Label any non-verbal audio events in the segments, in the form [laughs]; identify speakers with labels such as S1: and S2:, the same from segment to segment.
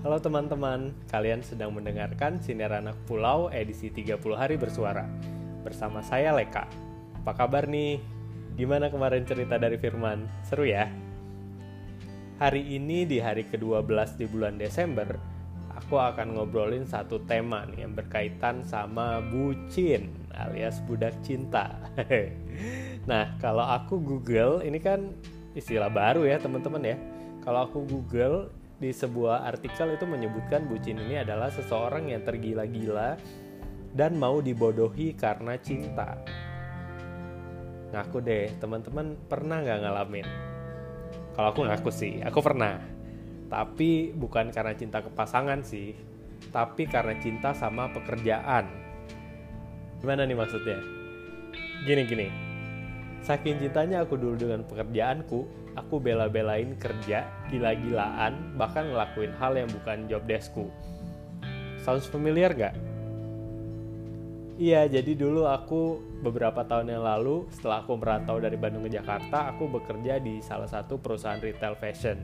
S1: Halo teman-teman, kalian sedang mendengarkan Sinar Anak Pulau edisi 30 hari bersuara. Bersama saya Leka. Apa kabar nih? Gimana kemarin cerita dari Firman? Seru ya? Hari ini di hari ke-12 di bulan Desember, aku akan ngobrolin satu tema nih yang berkaitan sama bucin alias budak cinta. [laughs] nah, kalau aku Google, ini kan istilah baru ya teman-teman ya. Kalau aku Google di sebuah artikel itu menyebutkan bucin ini adalah seseorang yang tergila-gila dan mau dibodohi karena cinta. Ngaku deh, teman-teman pernah nggak ngalamin? Kalau aku ngaku sih, aku pernah. Tapi bukan karena cinta ke pasangan sih, tapi karena cinta sama pekerjaan. Gimana nih maksudnya? Gini-gini, saking cintanya aku dulu dengan pekerjaanku, aku bela-belain kerja gila-gilaan bahkan ngelakuin hal yang bukan job deskku sounds familiar gak? Iya, jadi dulu aku beberapa tahun yang lalu setelah aku merantau dari Bandung ke Jakarta, aku bekerja di salah satu perusahaan retail fashion.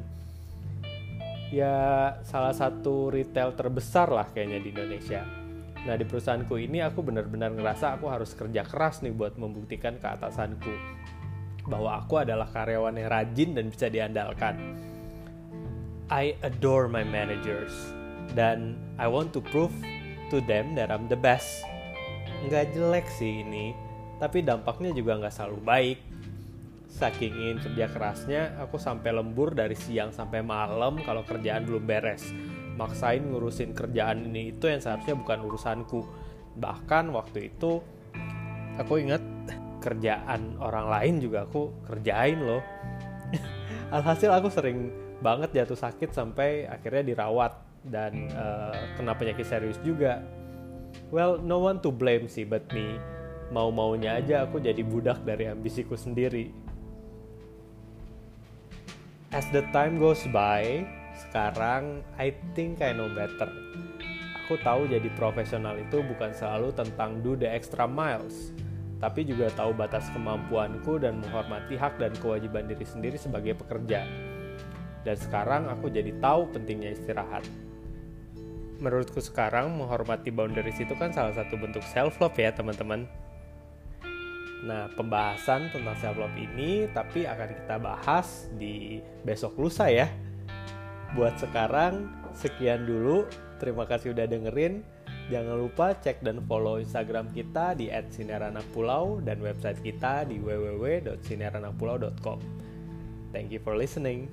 S1: Ya, salah satu retail terbesar lah kayaknya di Indonesia. Nah, di perusahaanku ini aku benar-benar ngerasa aku harus kerja keras nih buat membuktikan ke atasanku bahwa aku adalah karyawan yang rajin dan bisa diandalkan. I adore my managers dan I want to prove to them that I'm the best. Nggak jelek sih ini, tapi dampaknya juga nggak selalu baik. Saking ingin kerja kerasnya, aku sampai lembur dari siang sampai malam kalau kerjaan belum beres. Maksain ngurusin kerjaan ini itu yang seharusnya bukan urusanku. Bahkan waktu itu, aku ingat kerjaan orang lain juga aku kerjain loh. [laughs] Alhasil aku sering banget jatuh sakit sampai akhirnya dirawat dan uh, kena penyakit serius juga. Well no one to blame sih but me. Mau maunya aja aku jadi budak dari ambisiku sendiri. As the time goes by sekarang I think I know better aku tahu jadi profesional itu bukan selalu tentang do the extra miles tapi juga tahu batas kemampuanku dan menghormati hak dan kewajiban diri sendiri sebagai pekerja. Dan sekarang aku jadi tahu pentingnya istirahat. Menurutku sekarang menghormati boundaries itu kan salah satu bentuk self love ya teman-teman. Nah, pembahasan tentang self love ini tapi akan kita bahas di besok lusa ya. Buat sekarang sekian dulu. Terima kasih udah dengerin. Jangan lupa cek dan follow Instagram kita di @sinaranakpulau dan website kita di www.sinaranakpulau.com. Thank you for listening.